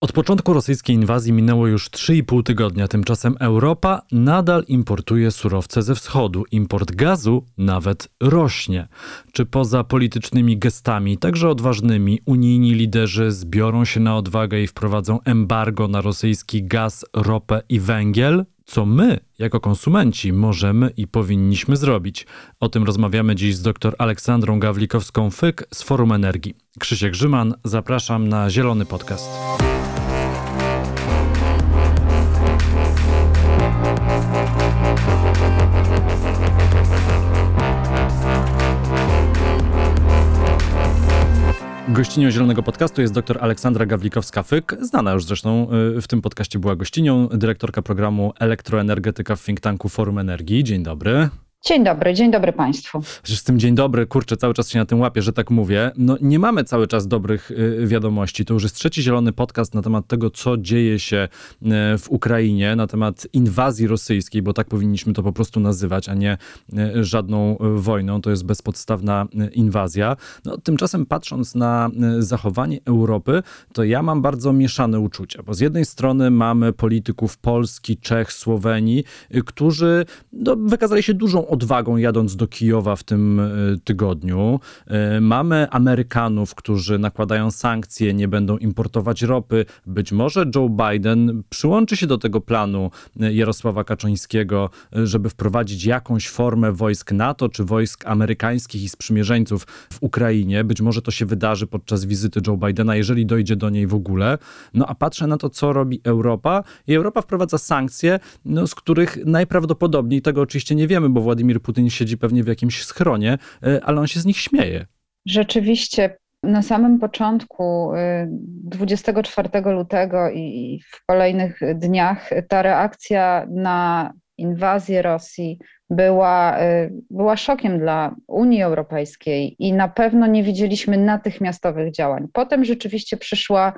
Od początku rosyjskiej inwazji minęło już 3,5 tygodnia, tymczasem Europa nadal importuje surowce ze wschodu. Import gazu nawet rośnie. Czy poza politycznymi gestami, także odważnymi, unijni liderzy zbiorą się na odwagę i wprowadzą embargo na rosyjski gaz, ropę i węgiel? co my, jako konsumenci, możemy i powinniśmy zrobić. O tym rozmawiamy dziś z dr Aleksandrą Gawlikowską-Fyk z Forum Energii. Krzysiek Grzyman, zapraszam na Zielony Podcast. Gościnią Zielonego Podcastu jest dr Aleksandra Gawlikowska-Fyk, znana już zresztą y, w tym podcaście była gościnią, dyrektorka programu Elektroenergetyka w think tanku Forum Energii. Dzień dobry. Dzień dobry, dzień dobry Państwu. Z tym dzień dobry, kurczę, cały czas się na tym łapię, że tak mówię. No nie mamy cały czas dobrych y, wiadomości. To już jest trzeci zielony podcast na temat tego, co dzieje się y, w Ukrainie, na temat inwazji rosyjskiej, bo tak powinniśmy to po prostu nazywać, a nie y, żadną wojną. To jest bezpodstawna inwazja. No, tymczasem patrząc na zachowanie Europy, to ja mam bardzo mieszane uczucia, bo z jednej strony mamy polityków Polski, Czech, Słowenii, którzy no, wykazali się dużą odwagą jadąc do Kijowa w tym e, tygodniu. E, mamy Amerykanów, którzy nakładają sankcje, nie będą importować ropy. Być może Joe Biden przyłączy się do tego planu e, Jarosława Kaczyńskiego, żeby wprowadzić jakąś formę wojsk NATO czy wojsk amerykańskich i sprzymierzeńców w Ukrainie. Być może to się wydarzy podczas wizyty Joe Bidena, jeżeli dojdzie do niej w ogóle. No a patrzę na to, co robi Europa i Europa wprowadza sankcje, no, z których najprawdopodobniej, tego oczywiście nie wiemy, bo Władimir Władimir Putin siedzi pewnie w jakimś schronie, e, ale on się z nich śmieje. Rzeczywiście, na samym początku 24 e, lutego i w kolejnych dniach ta reakcja na inwazję Rosji była, e, była szokiem dla Unii Europejskiej i na pewno nie widzieliśmy natychmiastowych działań. Potem rzeczywiście przyszła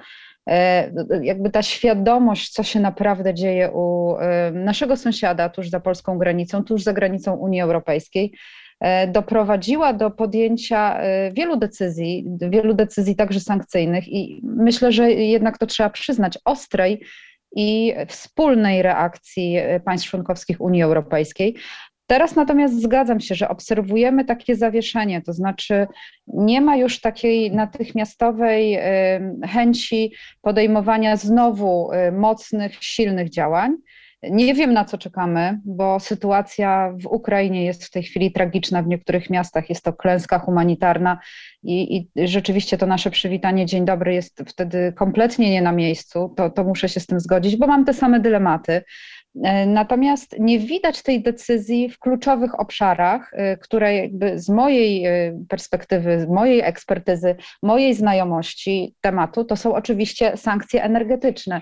jakby ta świadomość, co się naprawdę dzieje u naszego sąsiada tuż za polską granicą, tuż za granicą Unii Europejskiej, e, doprowadziła do podjęcia e, wielu decyzji, wielu decyzji także sankcyjnych i myślę, że jednak to trzeba przyznać, ostrej i wspólnej reakcji e, państw członkowskich Unii Europejskiej. Teraz natomiast zgadzam się, że obserwujemy takie zawieszenie, to znaczy nie ma już takiej natychmiastowej chęci podejmowania znowu mocnych, silnych działań. Nie wiem, na co czekamy, bo sytuacja w Ukrainie jest w tej chwili tragiczna. W niektórych miastach jest to klęska humanitarna i, i rzeczywiście to nasze przywitanie dzień dobry jest wtedy kompletnie nie na miejscu. To, to muszę się z tym zgodzić, bo mam te same dylematy. E, natomiast nie widać tej decyzji w kluczowych obszarach, e, które jakby z mojej e, perspektywy, z mojej ekspertyzy, mojej znajomości tematu, to są oczywiście sankcje energetyczne.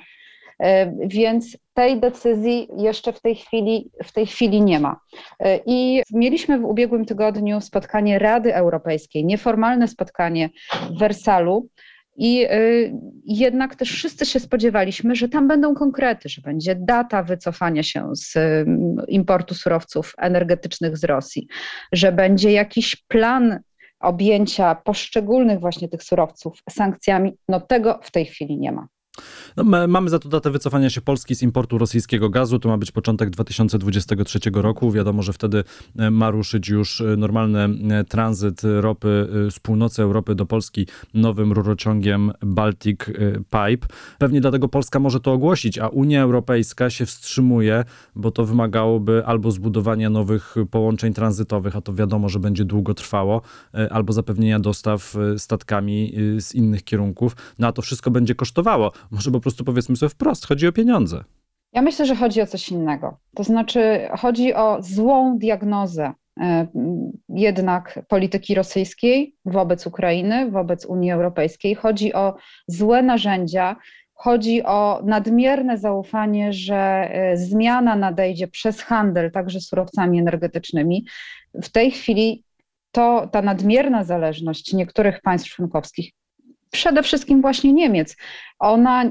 Więc tej decyzji jeszcze w tej chwili, w tej chwili nie ma. I mieliśmy w ubiegłym tygodniu spotkanie Rady Europejskiej, nieformalne spotkanie w Wersalu, i y, jednak też wszyscy się spodziewaliśmy, że tam będą konkrety, że będzie data wycofania się z y, importu surowców energetycznych z Rosji, że będzie jakiś plan objęcia poszczególnych właśnie tych surowców sankcjami. No tego w tej chwili nie ma. No, mamy za to datę wycofania się Polski z importu rosyjskiego gazu. To ma być początek 2023 roku. Wiadomo, że wtedy e, ma ruszyć już e, normalny e, tranzyt ropy z północy Europy do Polski nowym rurociągiem Baltic Pipe. Pewnie dlatego Polska może to ogłosić, a Unia Europejska się wstrzymuje, bo to wymagałoby albo zbudowania nowych połączeń tranzytowych, a to wiadomo, że będzie długo trwało, albo zapewnienia dostaw statkami z innych kierunków. No a to wszystko będzie kosztowało. Może po prostu powiedzmy sobie wprost, chodzi o pieniądze. Ja myślę, że chodzi o coś innego. To znaczy, chodzi o złą diagnozę e, jednak polityki rosyjskiej wobec Ukrainy, wobec Unii Europejskiej. Chodzi o złe narzędzia, chodzi o nadmierne zaufanie, że e, zmiana nadejdzie przez handel, także surowcami energetycznymi. W tej chwili to ta nadmierna zależność niektórych państw członkowskich przede wszystkim właśnie Niemiec. Ona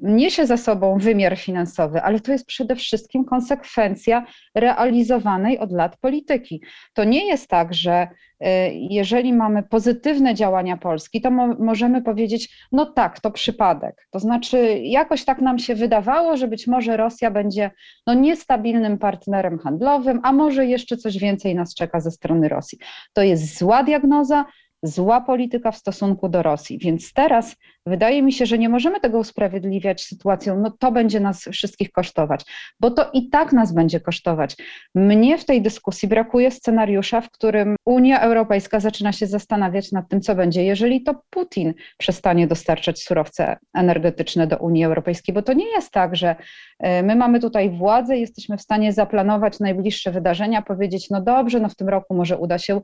niesie za sobą wymiar finansowy, ale to jest przede wszystkim konsekwencja realizowanej od lat polityki. To nie jest tak, że y, jeżeli mamy pozytywne działania Polski, to mo możemy powiedzieć, no tak, to przypadek. To znaczy, jakoś tak nam się wydawało, że być może Rosja będzie no, niestabilnym partnerem handlowym, a może jeszcze coś więcej nas czeka ze strony Rosji. To jest zła diagnoza, zła polityka w stosunku do Rosji. Więc teraz wydaje mi się, że nie możemy tego usprawiedliwiać sytuacją, no to będzie nas wszystkich kosztować, bo to i tak nas będzie kosztować. Mnie w tej dyskusji brakuje scenariusza, w którym Unia Europejska zaczyna się zastanawiać nad tym, co będzie, jeżeli to Putin przestanie dostarczać surowce energetyczne do Unii Europejskiej, bo to nie jest tak, że e, my mamy tutaj władzę, jesteśmy w stanie zaplanować najbliższe wydarzenia, powiedzieć, no dobrze, no w tym roku może uda się,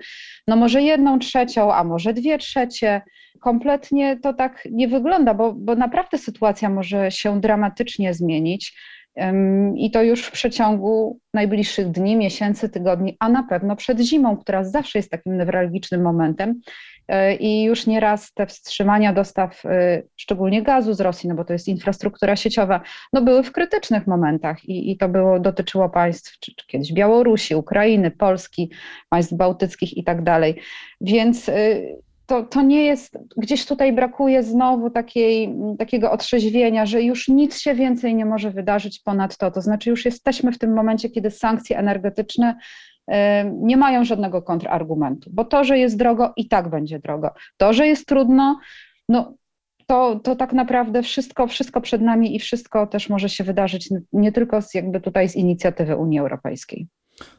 no może jedną trzecią, a może dwie trzecie. Kompletnie to tak nie wygląda, bo, bo naprawdę sytuacja może się dramatycznie zmienić. I to już w przeciągu najbliższych dni, miesięcy, tygodni, a na pewno przed zimą, która zawsze jest takim newralgicznym momentem. E, I już nieraz te wstrzymania dostaw, e, szczególnie gazu z Rosji, no bo to jest infrastruktura sieciowa, no były w krytycznych momentach i, i to było, dotyczyło państw, czy, czy kiedyś Białorusi, Ukrainy, Polski, państw bałtyckich i tak dalej. Więc e, to, to nie jest, gdzieś tutaj brakuje znowu takiej, takiego otrzeźwienia, że już nic się więcej nie może wydarzyć ponad to. To znaczy, już jesteśmy w tym momencie, kiedy sankcje energetyczne nie mają żadnego kontrargumentu, bo to, że jest drogo, i tak będzie drogo. To, że jest trudno, no to, to tak naprawdę wszystko, wszystko przed nami i wszystko też może się wydarzyć nie tylko z, jakby tutaj z inicjatywy Unii Europejskiej.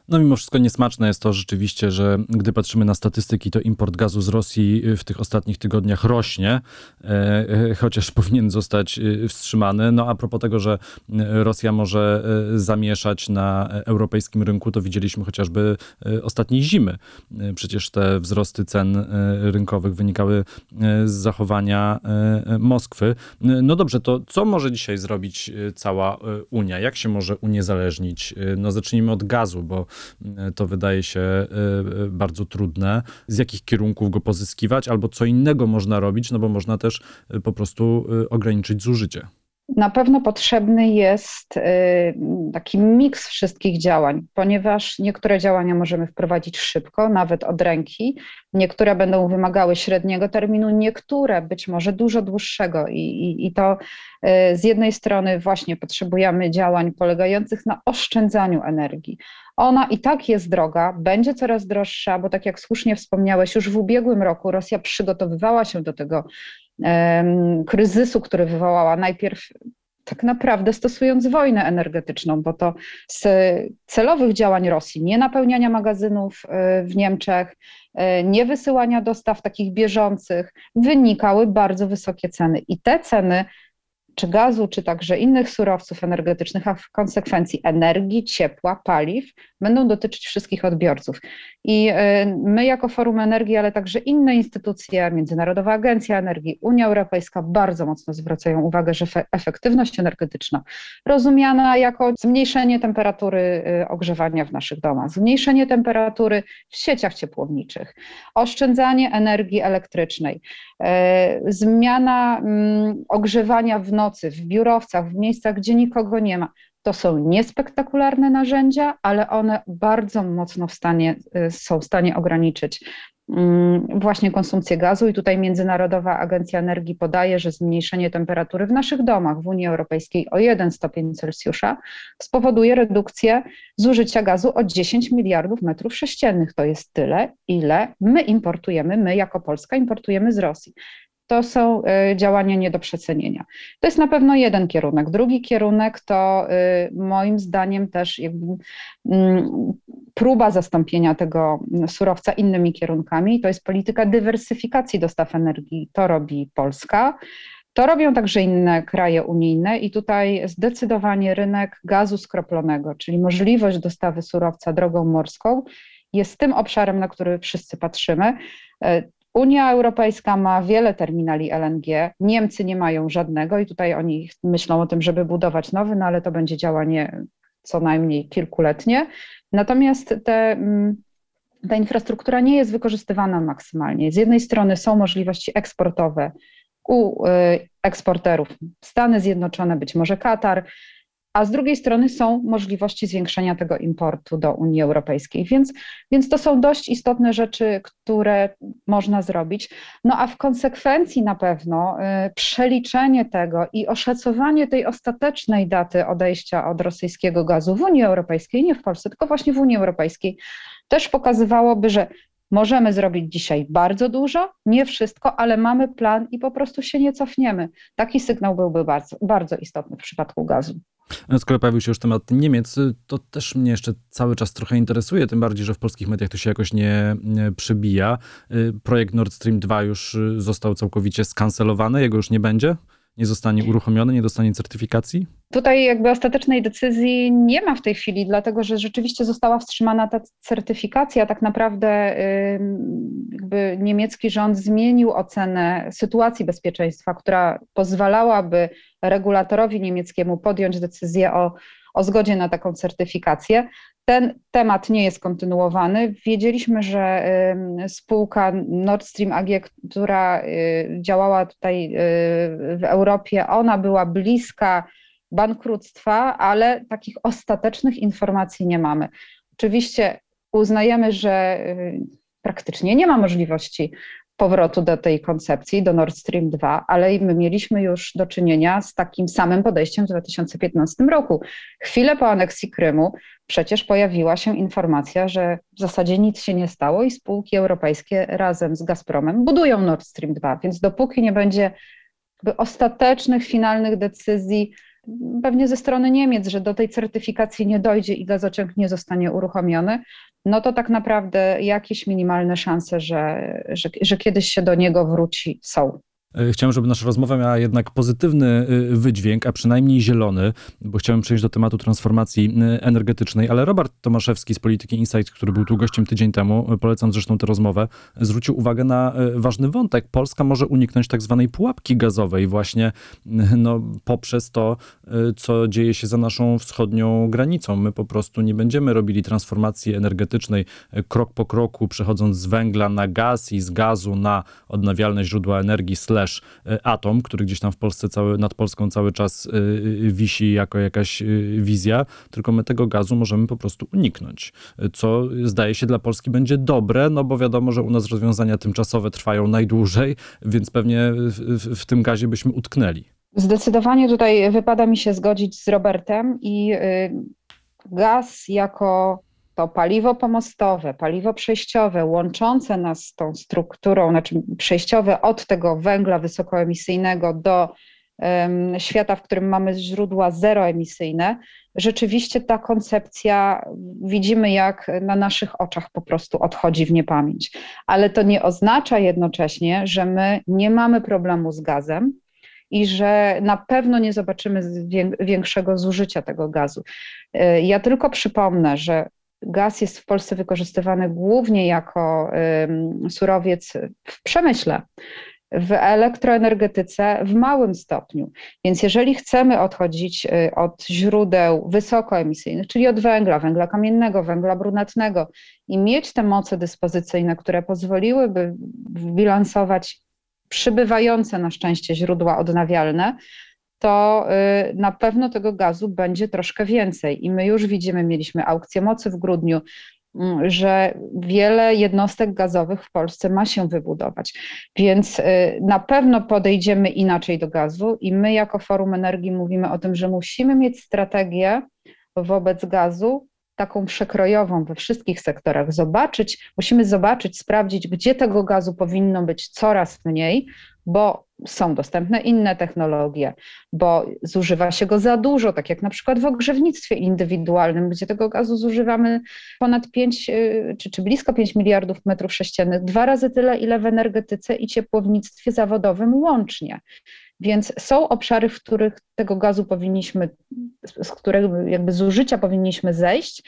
No mimo wszystko niesmaczne jest to rzeczywiście, że gdy patrzymy na statystyki, to import gazu z Rosji w tych ostatnich tygodniach rośnie, e, e, chociaż powinien zostać e, wstrzymany. No a propos tego, że Rosja może zamieszać na europejskim rynku, to widzieliśmy chociażby ostatniej zimy. Przecież te wzrosty cen rynkowych wynikały z zachowania Moskwy. No dobrze, to co może dzisiaj zrobić cała Unia? Jak się może uniezależnić? No zacznijmy od gazu, bo to wydaje się e, e, bardzo trudne. Z jakich kierunków go pozyskiwać, albo co innego można robić, no bo można też po prostu ograniczyć zużycie. Na pewno potrzebny jest y, taki miks wszystkich działań, ponieważ niektóre działania możemy wprowadzić szybko, nawet od ręki, niektóre będą wymagały średniego terminu, niektóre być może dużo dłuższego. I, i, i to y, z jednej strony właśnie potrzebujemy działań polegających na oszczędzaniu energii. Ona i tak jest droga, będzie coraz droższa, bo tak jak słusznie wspomniałeś, już w ubiegłym roku Rosja przygotowywała się do tego kryzysu, który wywołała najpierw tak naprawdę stosując wojnę energetyczną, bo to z celowych działań Rosji, nie napełniania magazynów e, w Niemczech, e, nie wysyłania dostaw takich bieżących, wynikały bardzo wysokie ceny. I te ceny czy gazu, czy także innych surowców energetycznych, a w konsekwencji energii, ciepła, paliw, będą dotyczyć wszystkich odbiorców. I y, my, jako Forum Energii, ale także inne instytucje, Międzynarodowa Agencja Energii, Unia Europejska, bardzo mocno zwracają uwagę, że efektywność energetyczna, rozumiana jako zmniejszenie temperatury y, ogrzewania w naszych domach, zmniejszenie temperatury w sieciach ciepłowniczych, oszczędzanie energii elektrycznej, y, zmiana mm, ogrzewania w nocy, w biurowcach, w miejscach, gdzie nikogo nie ma. To są niespektakularne narzędzia, ale one bardzo mocno w stanie, y, są w stanie ograniczyć mm, właśnie konsumpcję gazu i tutaj Międzynarodowa Agencja Energii podaje, że zmniejszenie temperatury w naszych domach w Unii Europejskiej o 1 stopień Celsjusza spowoduje redukcję zużycia gazu o 10 miliardów metrów sześciennych. To jest tyle, ile my importujemy, my jako Polska importujemy z Rosji to są y, działania nie do przecenienia. To jest na pewno jeden kierunek. Drugi kierunek to y, moim zdaniem też mm, próba zastąpienia tego surowca innymi kierunkami. To jest polityka dywersyfikacji dostaw energii. To robi Polska. To robią także inne kraje unijne i tutaj zdecydowanie rynek gazu skroplonego, czyli możliwość dostawy surowca drogą morską, jest tym obszarem, na który wszyscy patrzymy. Unia Europejska ma wiele terminali LNG, Niemcy nie mają żadnego i tutaj oni myślą o tym, żeby budować nowy, no ale to będzie działanie co najmniej kilkuletnie. Natomiast te, mm, ta infrastruktura nie jest wykorzystywana maksymalnie. Z jednej strony są możliwości eksportowe u eksporterów Stany Zjednoczone, być może Katar, a z drugiej strony są możliwości zwiększenia tego importu do Unii Europejskiej. Więc, więc to są dość istotne rzeczy, które można zrobić. No a w konsekwencji na pewno y, przeliczenie tego i oszacowanie tej ostatecznej daty odejścia od rosyjskiego gazu w Unii Europejskiej, nie w Polsce, tylko właśnie w Unii Europejskiej, też pokazywałoby, że Możemy zrobić dzisiaj bardzo dużo, nie wszystko, ale mamy plan i po prostu się nie cofniemy. Taki sygnał byłby bardzo, bardzo istotny w przypadku gazu. No, skoro pojawił się już temat Niemiec, to też mnie jeszcze cały czas trochę interesuje, tym bardziej, że w polskich mediach to się jakoś nie, przybija. Y, projekt Nord Stream 2 już y, został całkowicie skancelowany, jego już nie będzie? Nie zostanie uruchomiony, nie dostanie certyfikacji? Tutaj jakby ostatecznej decyzji nie ma w tej chwili, dlatego że rzeczywiście została wstrzymana ta certyfikacja. Tak naprawdę jakby niemiecki rząd zmienił ocenę sytuacji bezpieczeństwa, która pozwalałaby regulatorowi niemieckiemu podjąć decyzję o, o zgodzie na taką certyfikację. Ten temat nie jest kontynuowany. Wiedzieliśmy, że spółka Nord Stream AG, która y, działała tutaj y, w Europie, ona była bliska bankructwa, ale takich ostatecznych informacji nie mamy. Oczywiście uznajemy, że y, praktycznie nie ma możliwości powrotu do tej koncepcji, do Nord Stream 2, ale my mieliśmy już do czynienia z takim samym podejściem w 2015 roku. Chwilę po aneksji Krymu przecież pojawiła się informacja, że w zasadzie nic się nie stało i spółki europejskie razem z Gazpromem budują Nord Stream 2, więc dopóki nie będzie ostatecznych, finalnych decyzji, pewnie ze strony Niemiec, że do tej certyfikacji nie dojdzie i gazociąg nie zostanie uruchomiony, no to tak naprawdę jakieś minimalne szanse, że, że, że kiedyś się do niego wróci, są. E, chciałem, żeby nasza rozmowa miała jednak pozytywny e, wydźwięk, a przynajmniej zielony, bo chciałem przejść do tematu transformacji e, energetycznej, ale Robert Tomaszewski z Polityki Insight, który był tu gościem tydzień temu, polecam zresztą tę rozmowę, zwrócił uwagę na ważny wątek. Polska może uniknąć tak zwanej pułapki gazowej właśnie no, poprzez to, co dzieje się za naszą wschodnią granicą. My po prostu nie będziemy robili transformacji energetycznej krok po kroku, przechodząc z węgla na gaz i z gazu na odnawialne źródła energii, slash też e, atom, który gdzieś tam w Polsce cały, nad Polską cały czas e, e, wisi jako jakaś wizja, tylko my tego gazu możemy po prostu uniknąć, co zdaje się dla Polski będzie dobre, no bo wiadomo, że u nas rozwiązania tymczasowe trwają najdłużej, więc pewnie w, w tym gazie byśmy utknęli. Zdecydowanie tutaj wypada mi się zgodzić z Robertem i gaz jako to paliwo pomostowe, paliwo przejściowe, łączące nas z tą strukturą, znaczy przejściowe od tego węgla wysokoemisyjnego do um, świata, w którym mamy źródła zeroemisyjne, rzeczywiście ta koncepcja widzimy, jak na naszych oczach po prostu odchodzi w niepamięć. Ale to nie oznacza jednocześnie, że my nie mamy problemu z gazem, i że na pewno nie zobaczymy większego zużycia tego gazu. E, ja tylko przypomnę, że gaz jest w Polsce wykorzystywany głównie jako surowiec w przemyśle, w elektroenergetyce w małym stopniu. Więc jeżeli chcemy odchodzić y, od źródeł wysokoemisyjnych, czyli od węgla, węgla kamiennego, węgla brunatnego i mieć te moce dyspozycyjne, które pozwoliłyby bilansować przybywające na szczęście źródła odnawialne, to y, na pewno tego gazu będzie troszkę więcej. I my już widzimy, mieliśmy aukcję mocy w grudniu, mm, że wiele jednostek gazowych w Polsce ma się wybudować. Więc y, na pewno podejdziemy inaczej do gazu i my jako Forum Energii mówimy o tym, że musimy mieć strategię wobec gazu taką przekrojową we wszystkich sektorach, zobaczyć, musimy zobaczyć, sprawdzić, gdzie tego gazu powinno być coraz mniej, bo są dostępne inne technologie, bo zużywa się go za dużo, tak jak na przykład w ogrzewnictwie indywidualnym, gdzie tego gazu zużywamy ponad 5 y, czy, czy blisko 5 miliardów metrów sześciennych, dwa razy tyle, ile w energetyce i ciepłownictwie zawodowym łącznie. Więc są obszary, w których tego gazu powinniśmy, z którego jakby zużycia powinniśmy zejść,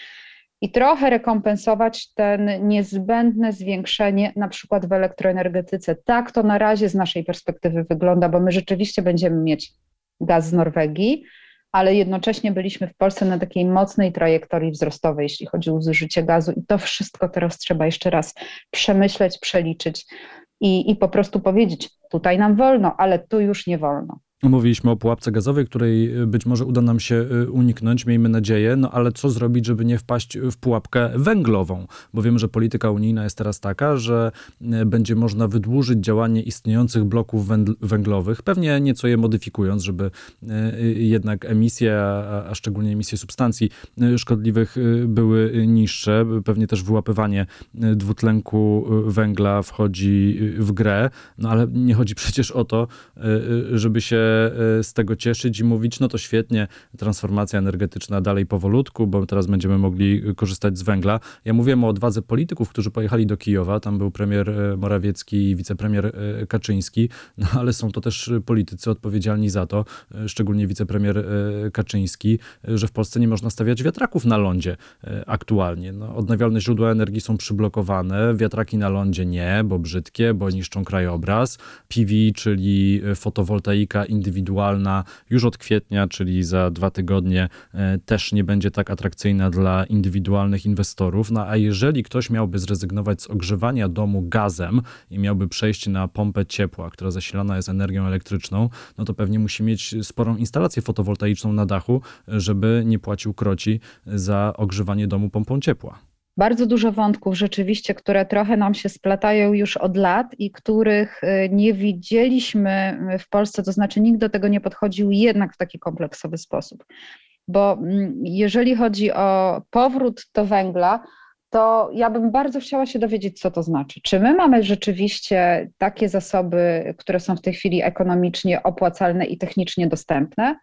i trochę rekompensować ten niezbędne zwiększenie na przykład w elektroenergetyce. Tak to na razie z naszej perspektywy wygląda, bo my rzeczywiście będziemy mieć gaz z Norwegii, ale jednocześnie byliśmy w Polsce na takiej mocnej trajektorii wzrostowej, jeśli chodzi o zużycie gazu i to wszystko teraz trzeba jeszcze raz przemyśleć, przeliczyć i, i po prostu powiedzieć, tutaj nam wolno, ale tu już nie wolno. Mówiliśmy o pułapce gazowej, której y, być może uda nam się y, uniknąć, miejmy nadzieję, no ale co zrobić, żeby nie wpaść w pułapkę węglową? Bo wiem, że polityka unijna jest teraz taka, że y, będzie można wydłużyć działanie istniejących bloków węglowych, pewnie nieco je modyfikując, żeby jednak emisje, a, szczególnie emisje substancji szkodliwych były niższe. Pewnie też wyłapywanie dwutlenku węgla wchodzi w grę, no ale nie chodzi przecież o to, żeby się z tego cieszyć i mówić, no to świetnie, transformacja energetyczna dalej powolutku, bo teraz będziemy mogli korzystać z węgla. Ja mówiłem o odwadze polityków, którzy pojechali do Kijowa, tam był premier e, Morawiecki i wicepremier e, Kaczyński, no ale są to też politycy odpowiedzialni za to, szczególnie wicepremier Kaczyński, że w Polsce nie można stawiać wiatraków na lądzie aktualnie. No, odnawialne źródła energii są przyblokowane, wiatraki na lądzie nie, bo brzydkie, bo niszczą krajobraz. PV, czyli fotowoltaika indywidualna już od kwietnia, czyli za dwa tygodnie, e, też nie będzie tak atrakcyjna dla indywidualnych inwestorów. No a jeżeli ktoś miałby zrezygnować z ogrzewania domu gazem i miałby przejść na pompę ciepła, która zasilana jest energią elektryczną, no to pewnie musi mieć sporą instalację fotowoltaiczną na dachu, żeby nie płacił kroci za ogrzewanie domu pompą ciepła bardzo dużo wątków rzeczywiście, które trochę nam się splatają już od lat i których y, nie widzieliśmy w Polsce, to znaczy nikt do tego nie podchodził jednak w taki kompleksowy sposób. Bo mm, jeżeli chodzi o powrót do węgla, to ja bym bardzo chciała się dowiedzieć, co to znaczy. Czy my mamy rzeczywiście takie zasoby, które są w tej chwili ekonomicznie opłacalne i technicznie dostępne?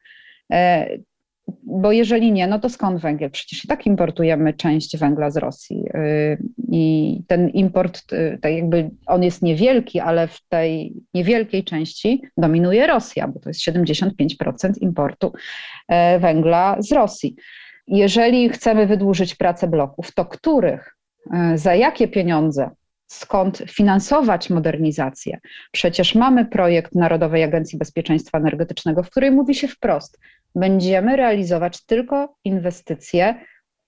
Bo jeżeli nie, no to skąd węgiel? Przecież i tak importujemy część węgla z Rosji. Y, I ten import, y, tak jakby on jest niewielki, ale w tej niewielkiej części dominuje Rosja, bo to jest 75% importu e, węgla z Rosji. Jeżeli chcemy wydłużyć pracę bloków, to których, e, za jakie pieniądze skąd finansować modernizację. Przecież mamy projekt Narodowej Agencji Bezpieczeństwa Energetycznego, w której mówi się wprost: będziemy realizować tylko inwestycje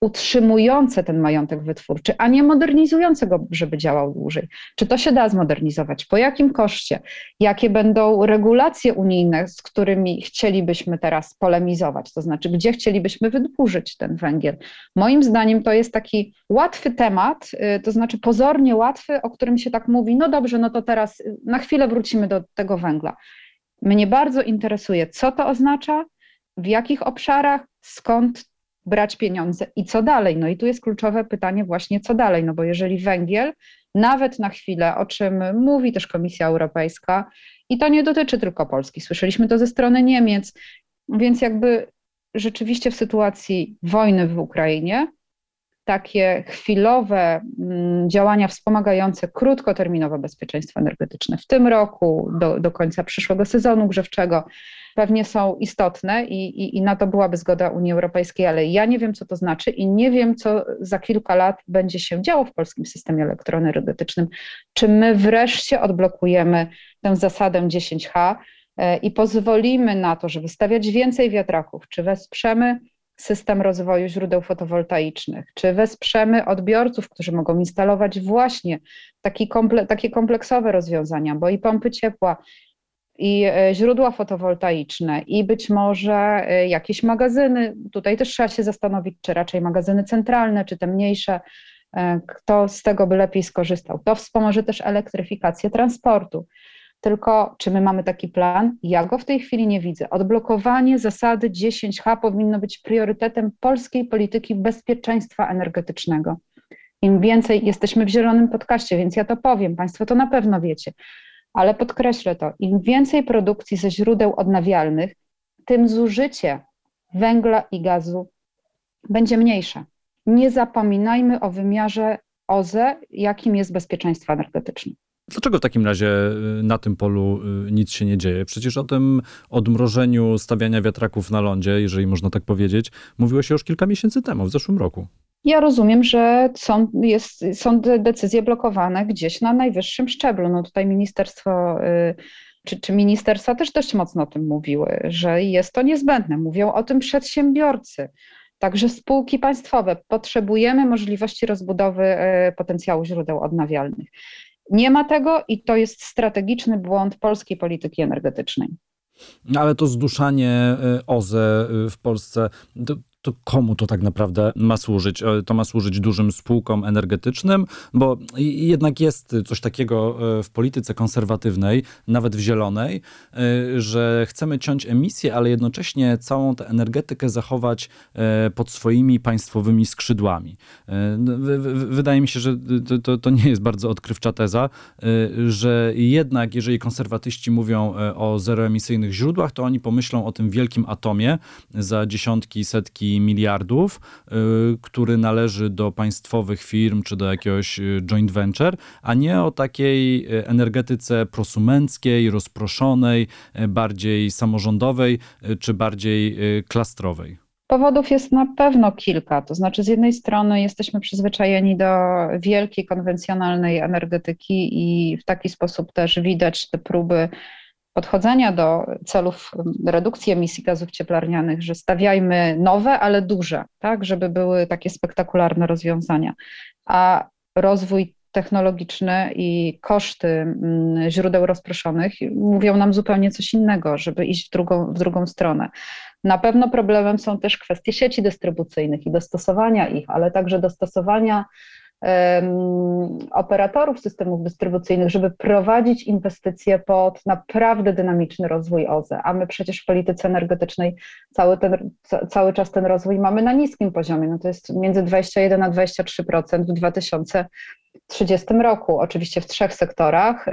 utrzymujące ten majątek wytwórczy, a nie modernizujące go, żeby działał dłużej. Czy to się da zmodernizować? Po jakim koszcie? Jakie będą regulacje unijne, z którymi chcielibyśmy teraz polemizować? To znaczy, gdzie chcielibyśmy wydłużyć ten węgiel? Moim zdaniem to jest taki łatwy temat, y, to znaczy pozornie łatwy, o którym się tak mówi, no dobrze, no to teraz y, na chwilę wrócimy do tego węgla. Mnie bardzo interesuje, co to oznacza, w jakich obszarach, skąd brać pieniądze i co dalej? No i tu jest kluczowe pytanie właśnie, co dalej? No bo jeżeli węgiel, nawet na chwilę, o czym mówi też Komisja Europejska, i to nie dotyczy tylko Polski, słyszeliśmy to ze strony Niemiec, więc jakby rzeczywiście w sytuacji wojny w Ukrainie takie chwilowe mm, działania wspomagające krótkoterminowe bezpieczeństwo energetyczne w tym roku, do, do końca przyszłego sezonu grzewczego, pewnie są istotne i, i, i na to byłaby zgoda Unii Europejskiej, ale ja nie wiem, co to znaczy i nie wiem, co za kilka lat będzie się działo w polskim systemie elektroenergetycznym. Czy my wreszcie odblokujemy tę zasadę 10H e, i pozwolimy na to, żeby stawiać więcej wiatraków, czy wesprzemy system rozwoju źródeł fotowoltaicznych, czy wesprzemy odbiorców, którzy mogą instalować właśnie taki komple takie kompleksowe rozwiązania, bo i pompy ciepła, i e, źródła fotowoltaiczne, i być może e, jakieś magazyny. Tutaj też trzeba się zastanowić, czy raczej magazyny centralne, czy te mniejsze, e, kto z tego by lepiej skorzystał. To wspomoże też elektryfikację transportu. Tylko czy my mamy taki plan? Ja go w tej chwili nie widzę. Odblokowanie zasady 10H powinno być priorytetem polskiej polityki bezpieczeństwa energetycznego. Im więcej jesteśmy w zielonym podcaście, więc ja to powiem, Państwo to na pewno wiecie ale podkreślę to, im więcej produkcji ze źródeł odnawialnych, tym zużycie węgla i gazu będzie mniejsze. Nie zapominajmy o wymiarze OZE, jakim jest bezpieczeństwo energetyczne. Dlaczego w takim razie y, na tym polu y, nic się nie dzieje? Przecież o tym odmrożeniu stawiania wiatraków na lądzie, jeżeli można tak powiedzieć, mówiło się już kilka miesięcy temu, w zeszłym roku. Ja rozumiem, że są, jest, są decyzje blokowane gdzieś na najwyższym szczeblu. No tutaj ministerstwo, y, czy, czy ministerstwa też dość mocno o tym mówiły, że jest to niezbędne. Mówią o tym przedsiębiorcy. Także spółki państwowe. Potrzebujemy możliwości rozbudowy potencjału źródeł odnawialnych. Nie ma tego i to jest strategiczny błąd polskiej polityki energetycznej. Ale to zduszanie OZE w Polsce, to, to komu to tak naprawdę ma służyć? E, to ma służyć dużym spółkom energetycznym, bo jednak jest coś takiego e, w polityce konserwatywnej, nawet w zielonej, e, że chcemy ciąć emisję, ale jednocześnie całą tę energetykę zachować pod swoimi państwowymi skrzydłami. No, wydaje mi się, że to, to, to nie jest bardzo odkrywcza teza, że jednak jeżeli konserwatyści mówią o zeroemisyjnych źródłach, to oni pomyślą o tym wielkim atomie za dziesiątki, setki miliardów, y, który należy do państwowych firm czy do jakiegoś y, joint venture, a nie o takiej y, energetyce prosumenckiej, rozproszonej, bardziej samorządowej czy bardziej klastrowej. Powodów jest na pewno kilka. To znaczy, z jednej strony jesteśmy przyzwyczajeni do wielkiej konwencjonalnej energetyki i w taki sposób też widać te próby podchodzenia do celów redukcji emisji gazów cieplarnianych, że stawiajmy nowe, ale duże, tak, żeby były takie spektakularne rozwiązania. A rozwój technologiczny i koszty źródeł rozproszonych mówią nam zupełnie coś innego, żeby iść w drugą, w drugą stronę. Na pewno problemem są też kwestie sieci dystrybucyjnych i dostosowania ich, ale także dostosowania operatorów systemów dystrybucyjnych, żeby prowadzić inwestycje pod naprawdę dynamiczny rozwój OZE, a my przecież w polityce energetycznej cały, ten, cały czas ten rozwój mamy na niskim poziomie, no to jest między 21 a 23% w 2030 roku, oczywiście w trzech sektorach, y,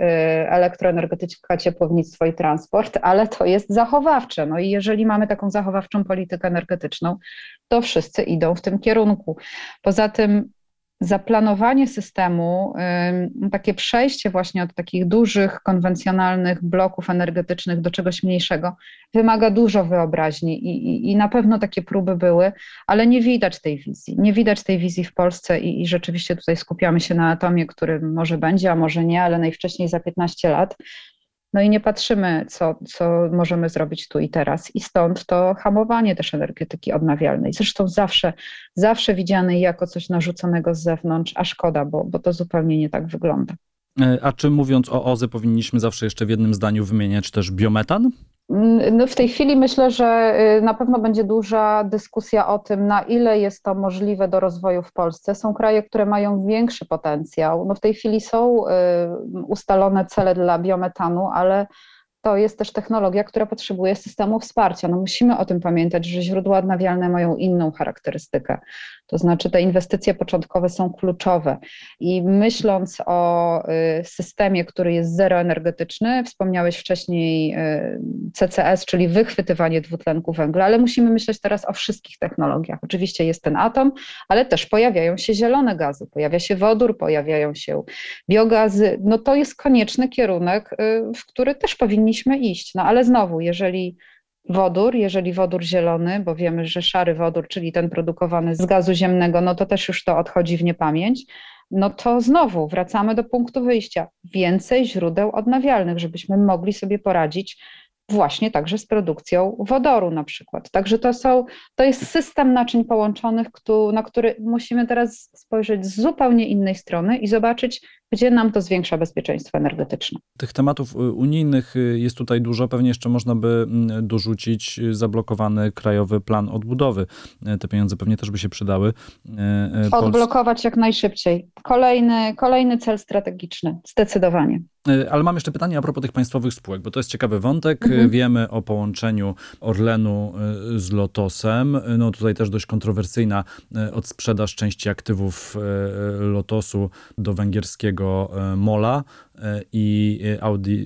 elektroenergetyka, ciepłownictwo i transport, ale to jest zachowawcze. No i jeżeli mamy taką zachowawczą politykę energetyczną, to wszyscy idą w tym kierunku. Poza tym zaplanowanie systemu, takie przejście właśnie od takich dużych, konwencjonalnych bloków energetycznych do czegoś mniejszego, wymaga dużo wyobraźni i, i, i na pewno takie próby były, ale nie widać tej wizji. Nie widać tej wizji w Polsce i, i rzeczywiście tutaj skupiamy się na atomie, który może będzie, a może nie, ale najwcześniej za 15 lat. No i nie patrzymy, co, co możemy zrobić tu i teraz. I stąd to hamowanie też energetyki odnawialnej. Zresztą zawsze, zawsze widzianej jako coś narzuconego z zewnątrz, a szkoda, bo, bo to zupełnie nie tak wygląda. E, a czy mówiąc o OZE, powinniśmy zawsze jeszcze w jednym zdaniu wymieniać też biometan? No w tej chwili myślę, że y, na pewno będzie duża dyskusja o tym, na ile jest to możliwe do rozwoju w Polsce. Są kraje, które mają większy potencjał. No w tej chwili są y, ustalone cele dla biometanu, ale to jest też technologia, która potrzebuje systemu wsparcia. No musimy o tym pamiętać, że źródła odnawialne mają inną charakterystykę. To znaczy te inwestycje początkowe są kluczowe i myśląc o y, systemie, który jest zeroenergetyczny, wspomniałeś wcześniej y, CCS, czyli wychwytywanie dwutlenku węgla, ale musimy myśleć teraz o wszystkich technologiach. Oczywiście jest ten atom, ale też pojawiają się zielone gazy, pojawia się wodór, pojawiają się biogazy. No to jest konieczny kierunek, y, w który też powinniśmy iść. No ale znowu, jeżeli wodór, jeżeli wodór zielony, bo wiemy, że szary wodór, czyli ten produkowany z gazu ziemnego, no to też już to odchodzi w niepamięć, no to znowu wracamy do punktu wyjścia. Więcej źródeł odnawialnych, żebyśmy mogli sobie poradzić właśnie także z produkcją wodoru na przykład. Także to, są, to jest system naczyń połączonych, na który musimy teraz spojrzeć z zupełnie innej strony i zobaczyć, gdzie nam to zwiększa bezpieczeństwo energetyczne. Tych tematów y, unijnych y, jest tutaj dużo. Pewnie jeszcze można by mm, dorzucić y, zablokowany krajowy plan odbudowy. Te pieniądze pewnie też by się przydały. Odblokować jak najszybciej. Kolejny, kolejny cel strategiczny, zdecydowanie. Ale mam jeszcze pytanie a propos tych państwowych spółek, bo to jest ciekawy wątek. Mhm. Wiemy o połączeniu Orlenu z Lotosem. No tutaj też dość kontrowersyjna odsprzedaż części aktywów Lotosu do węgierskiego E, Mola i Audi,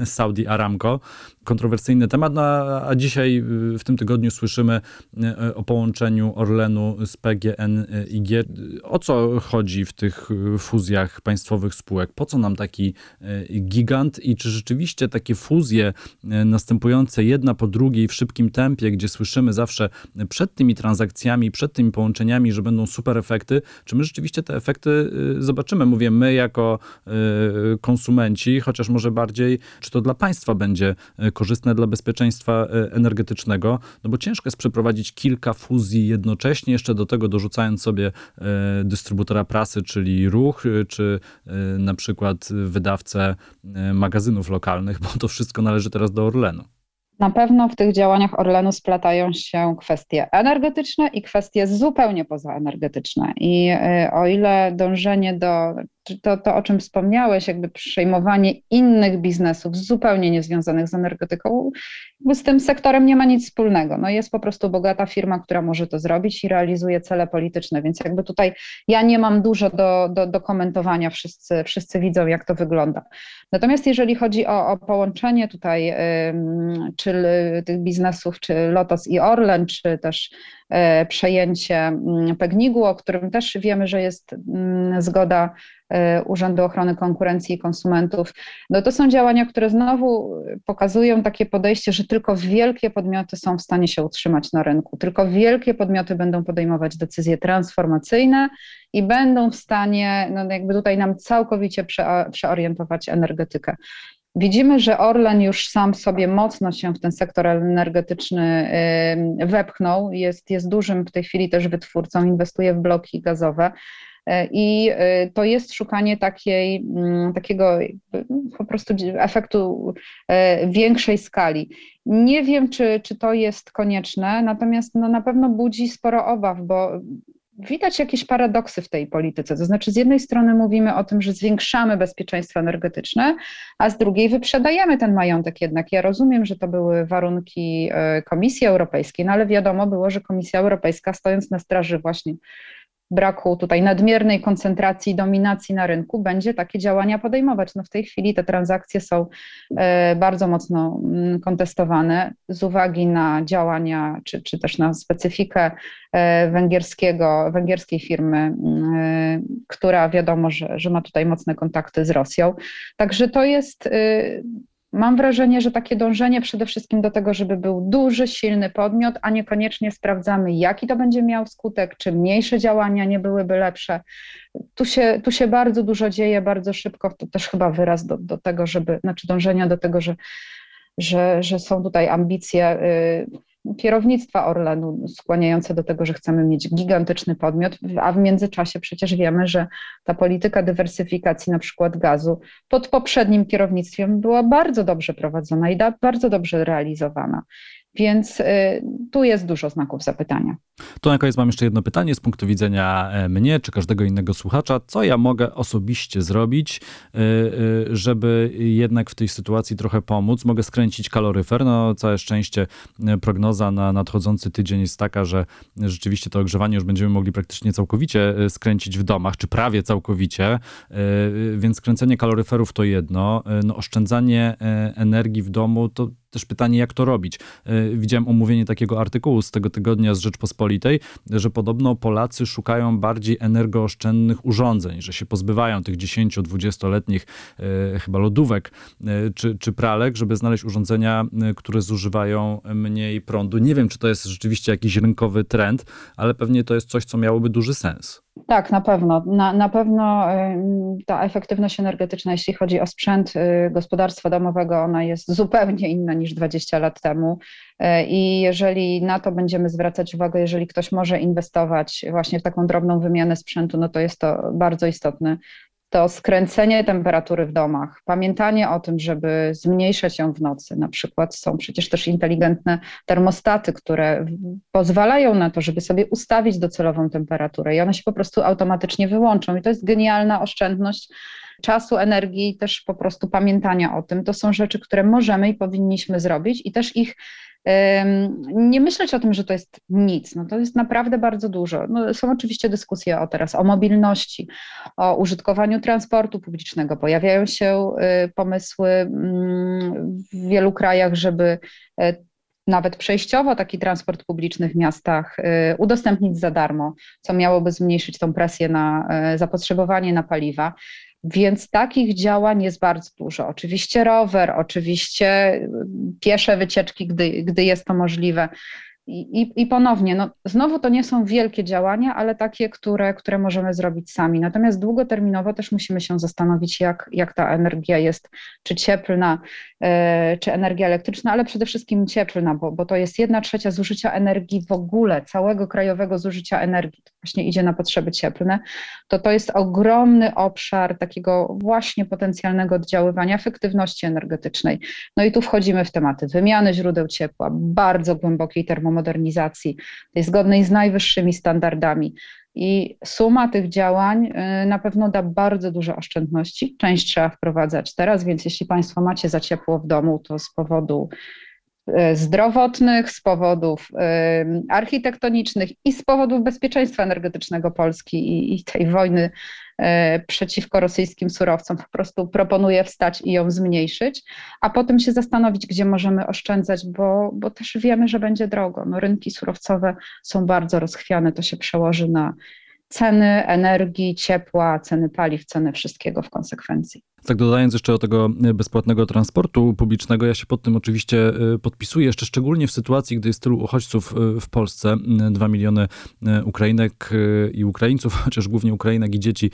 e, Saudi Aramco kontrowersyjny temat, no, a dzisiaj y, w tym tygodniu słyszymy y, o połączeniu Orlenu z PGNiG. O co chodzi w tych y, fuzjach państwowych spółek? Po co nam taki gigant i czy rzeczywiście takie fuzje następujące jedna po drugiej w szybkim tempie, gdzie słyszymy zawsze przed tymi transakcjami, przed tymi połączeniami, że będą super efekty, czy my rzeczywiście te efekty zobaczymy? Mówię my jako konsumenci, chociaż może bardziej, czy to dla państwa będzie korzystne dla bezpieczeństwa energetycznego, no bo ciężko jest przeprowadzić kilka fuzji jednocześnie, jeszcze do tego dorzucając sobie dystrybutora prasy, czyli ruch, czy na przykład wydawcę magazynów lokalnych, bo to wszystko należy teraz do Orlenu. Na pewno w tych działaniach Orlenu splatają się kwestie energetyczne i kwestie zupełnie pozaenergetyczne. I y, o ile dążenie do to, to, o czym wspomniałeś, jakby przejmowanie innych biznesów zupełnie niezwiązanych z energetyką, z tym sektorem nie ma nic wspólnego. No jest po prostu bogata firma, która może to zrobić i realizuje cele polityczne, więc jakby tutaj ja nie mam dużo do, do, do komentowania, wszyscy, wszyscy widzą, jak to wygląda. Natomiast jeżeli chodzi o, o połączenie tutaj czy tych biznesów, czy Lotos i Orlen, czy też przejęcie Pegnigu, o którym też wiemy, że jest zgoda E, Urzędu Ochrony Konkurencji i Konsumentów. No to są działania, które znowu pokazują takie podejście, że tylko wielkie podmioty są w stanie się utrzymać na rynku, tylko wielkie podmioty będą podejmować decyzje transformacyjne i będą w stanie, no jakby tutaj nam całkowicie prze, przeorientować energetykę. Widzimy, że Orlen już sam sobie mocno się w ten sektor energetyczny wepchnął, jest, jest dużym w tej chwili też wytwórcą, inwestuje w bloki gazowe. E, I e, to jest szukanie takiej, mm, takiego po prostu efektu większej skali. Nie wiem, czy, czy to jest konieczne, natomiast no, na pewno budzi sporo obaw, bo widać jakieś paradoksy w tej polityce. To znaczy, z jednej strony mówimy o tym, że zwiększamy bezpieczeństwo energetyczne, a z drugiej wyprzedajemy ten majątek jednak. Ja rozumiem, że to były warunki Komisji Europejskiej, no ale wiadomo było, że Komisja Europejska, stojąc na straży właśnie braku tutaj nadmiernej koncentracji i dominacji na rynku, będzie takie działania podejmować. No w tej chwili te transakcje są e, bardzo mocno mm, kontestowane z uwagi na działania, czy, czy też na specyfikę e, węgierskiego, węgierskiej firmy, mm, która wiadomo, że, że ma tutaj mocne kontakty z Rosją. Także to jest Mam wrażenie, że takie dążenie przede wszystkim do tego, żeby był duży, silny podmiot, a niekoniecznie sprawdzamy, jaki to będzie miał skutek, czy mniejsze działania nie byłyby lepsze. Tu się, tu się bardzo dużo dzieje, bardzo szybko. To też chyba wyraz do, do tego, żeby, znaczy dążenia do tego, że, że, że są tutaj ambicje. Yy, kierownictwa Orlenu skłaniające do tego, że chcemy mieć gigantyczny podmiot, a w międzyczasie przecież wiemy, że ta polityka dywersyfikacji na przykład gazu pod poprzednim kierownictwem była bardzo dobrze prowadzona i bardzo dobrze realizowana. Więc y, tu jest dużo znaków zapytania. To na koniec mam jeszcze jedno pytanie z punktu widzenia e, mnie czy każdego innego słuchacza. Co ja mogę osobiście zrobić, e, e, żeby jednak w tej sytuacji trochę pomóc? Mogę skręcić kaloryfer. No, całe szczęście prognoza na nadchodzący tydzień jest taka, że rzeczywiście to ogrzewanie już będziemy mogli praktycznie całkowicie skręcić w domach, czy prawie całkowicie. Więc skręcenie kaloryferów to jedno. No, oszczędzanie energii w domu to też pytanie, jak to robić. Widziałem omówienie takiego artykułu z tego tygodnia z Rzeczpospolitej że podobno Polacy szukają bardziej energooszczędnych urządzeń, że się pozbywają tych 10-20-letnich e, chyba lodówek e, czy, czy pralek, żeby znaleźć urządzenia, e, które zużywają mniej prądu. Nie wiem, czy to jest rzeczywiście jakiś rynkowy trend, ale pewnie to jest coś, co miałoby duży sens. Tak, na pewno. Na, na pewno ta efektywność energetyczna, jeśli chodzi o sprzęt y, gospodarstwa domowego, ona jest zupełnie inna niż 20 lat temu. Y, I jeżeli na to będziemy zwracać uwagę, jeżeli ktoś może inwestować właśnie w taką drobną wymianę sprzętu, no to jest to bardzo istotny to skręcenie temperatury w domach, pamiętanie o tym, żeby zmniejszać ją w nocy. Na przykład są przecież też inteligentne termostaty, które pozwalają na to, żeby sobie ustawić docelową temperaturę i one się po prostu automatycznie wyłączą. I to jest genialna oszczędność czasu, energii, też po prostu pamiętania o tym. To są rzeczy, które możemy i powinniśmy zrobić i też ich nie myśleć o tym, że to jest nic. No to jest naprawdę bardzo dużo. No są oczywiście dyskusje o teraz o mobilności, o użytkowaniu transportu publicznego. Pojawiają się y, pomysły mm, w wielu krajach, żeby e, nawet przejściowo taki transport publiczny w miastach y, udostępnić za darmo, co miałoby zmniejszyć tą presję na e, zapotrzebowanie na paliwa. Więc takich działań jest bardzo dużo. Oczywiście rower, oczywiście piesze wycieczki, gdy, gdy jest to możliwe. i, I, ponownie, no, znowu to nie są wielkie działania, ale takie, które, które możemy zrobić sami. Natomiast długoterminowo też musimy się zastanowić, jak, jak ta energia jest, czy cieplna, e, czy energia elektryczna, ale przede wszystkim cieplna, bo, bo to jest jedna trzecia zużycia energii w ogóle, całego krajowego zużycia energii, właśnie idzie na potrzeby cieplne. To to jest ogromny obszar takiego właśnie potencjalnego oddziaływania efektywności energetycznej. No i tu wchodzimy w tematy wymiany źródeł ciepła, bardzo głębokiej termomodernizacji, modernizacji, tej zgodnej z najwyższymi standardami. I suma tych działań y, na pewno da bardzo duże oszczędności. Część trzeba wprowadzać teraz, więc jeśli Państwo macie za ciepło w domu, to z powodu zdrowotnych, z powodów y, architektonicznych i z powodów bezpieczeństwa energetycznego Polski i, i tej wojny E, przeciwko rosyjskim surowcom. Po prostu proponuję wstać i ją zmniejszyć, a potem się zastanowić, gdzie możemy oszczędzać, bo, bo też wiemy, że będzie drogo. No, rynki surowcowe są bardzo rozchwiane, to się przełoży na ceny energii, ciepła, ceny paliw, ceny wszystkiego w konsekwencji. Tak dodając jeszcze o tego e, bezpłatnego transportu publicznego, ja się pod tym oczywiście e, podpisuję, jeszcze szczególnie w sytuacji, gdy jest tylu uchodźców e, w Polsce, dwa miliony Ukrainek i Ukraińców, chociaż głównie Ukrainek i dzieci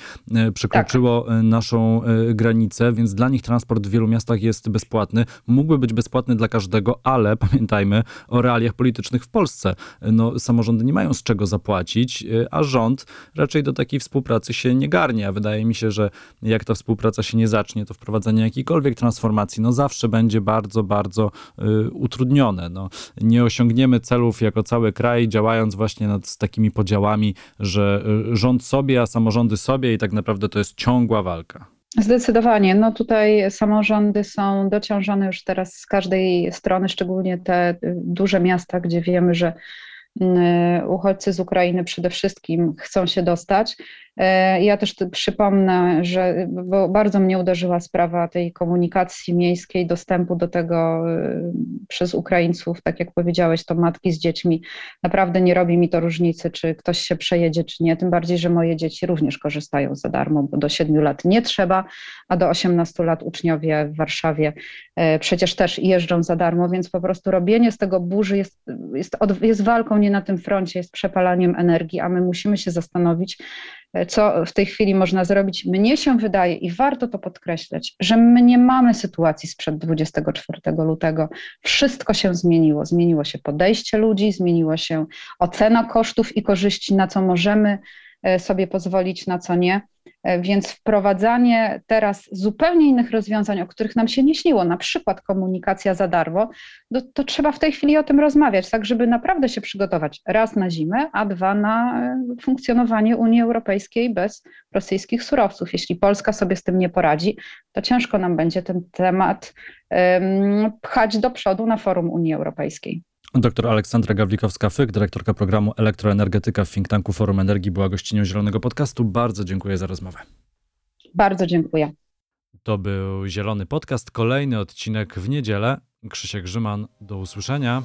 przekroczyło tak. naszą granicę, więc dla nich transport w wielu miastach jest bezpłatny. Mógłby być bezpłatny dla każdego, ale pamiętajmy o realiach politycznych w Polsce. No, samorządy nie mają z czego zapłacić, a rząd raczej do takiej współpracy się nie garnie, a wydaje mi się, że jak ta współpraca się nie zacznie, to wprowadzenie jakiejkolwiek transformacji, no zawsze będzie bardzo, bardzo y, utrudnione. No, nie osiągniemy celów jako cały kraj, działając właśnie nad z takimi podziałami, że y, rząd sobie, a samorządy sobie i tak naprawdę to jest ciągła walka. Zdecydowanie. No tutaj samorządy są dociążone już teraz z każdej strony, szczególnie te y, duże miasta, gdzie wiemy, że y, uchodźcy z Ukrainy przede wszystkim chcą się dostać. E, ja też przypomnę, że bo bardzo mnie uderzyła sprawa tej komunikacji miejskiej, dostępu do tego e, przez Ukraińców, tak jak powiedziałeś, to matki z dziećmi. Naprawdę nie robi mi to różnicy, czy ktoś się przejedzie, czy nie. Tym bardziej, że moje dzieci również korzystają za darmo, bo do 7 lat nie trzeba, a do 18 lat uczniowie w Warszawie e, przecież też jeżdżą za darmo, więc po prostu robienie z tego burzy jest, jest, jest walką nie na tym froncie, jest przepalaniem energii, a my musimy się zastanowić, co w tej chwili można zrobić. Mnie się wydaje, i warto to podkreślać, że my nie mamy sytuacji sprzed 24 lutego. Wszystko się zmieniło. Zmieniło się podejście ludzi, zmieniło się ocena kosztów i korzyści, na co możemy e, sobie pozwolić, na co nie. E, więc wprowadzanie teraz zupełnie innych rozwiązań, o których nam się nie śniło, na przykład komunikacja za darmo, to, to, trzeba w tej chwili o tym rozmawiać, tak żeby naprawdę się przygotować raz na zimę, a dwa na e, funkcjonowanie Unii Europejskiej bez rosyjskich surowców. Jeśli Polska sobie z tym nie poradzi, to ciężko nam będzie ten temat pchać do przodu na forum Unii Europejskiej. Doktor Aleksandra Gawlikowska-Fyk, dyrektorka programu Elektroenergetyka w think tanku Forum Energii, była gościnią Zielonego Podcastu. Bardzo dziękuję za rozmowę. Bardzo dziękuję. To był Zielony Podcast, kolejny odcinek w niedzielę. Krzysiek Grzyman, do usłyszenia.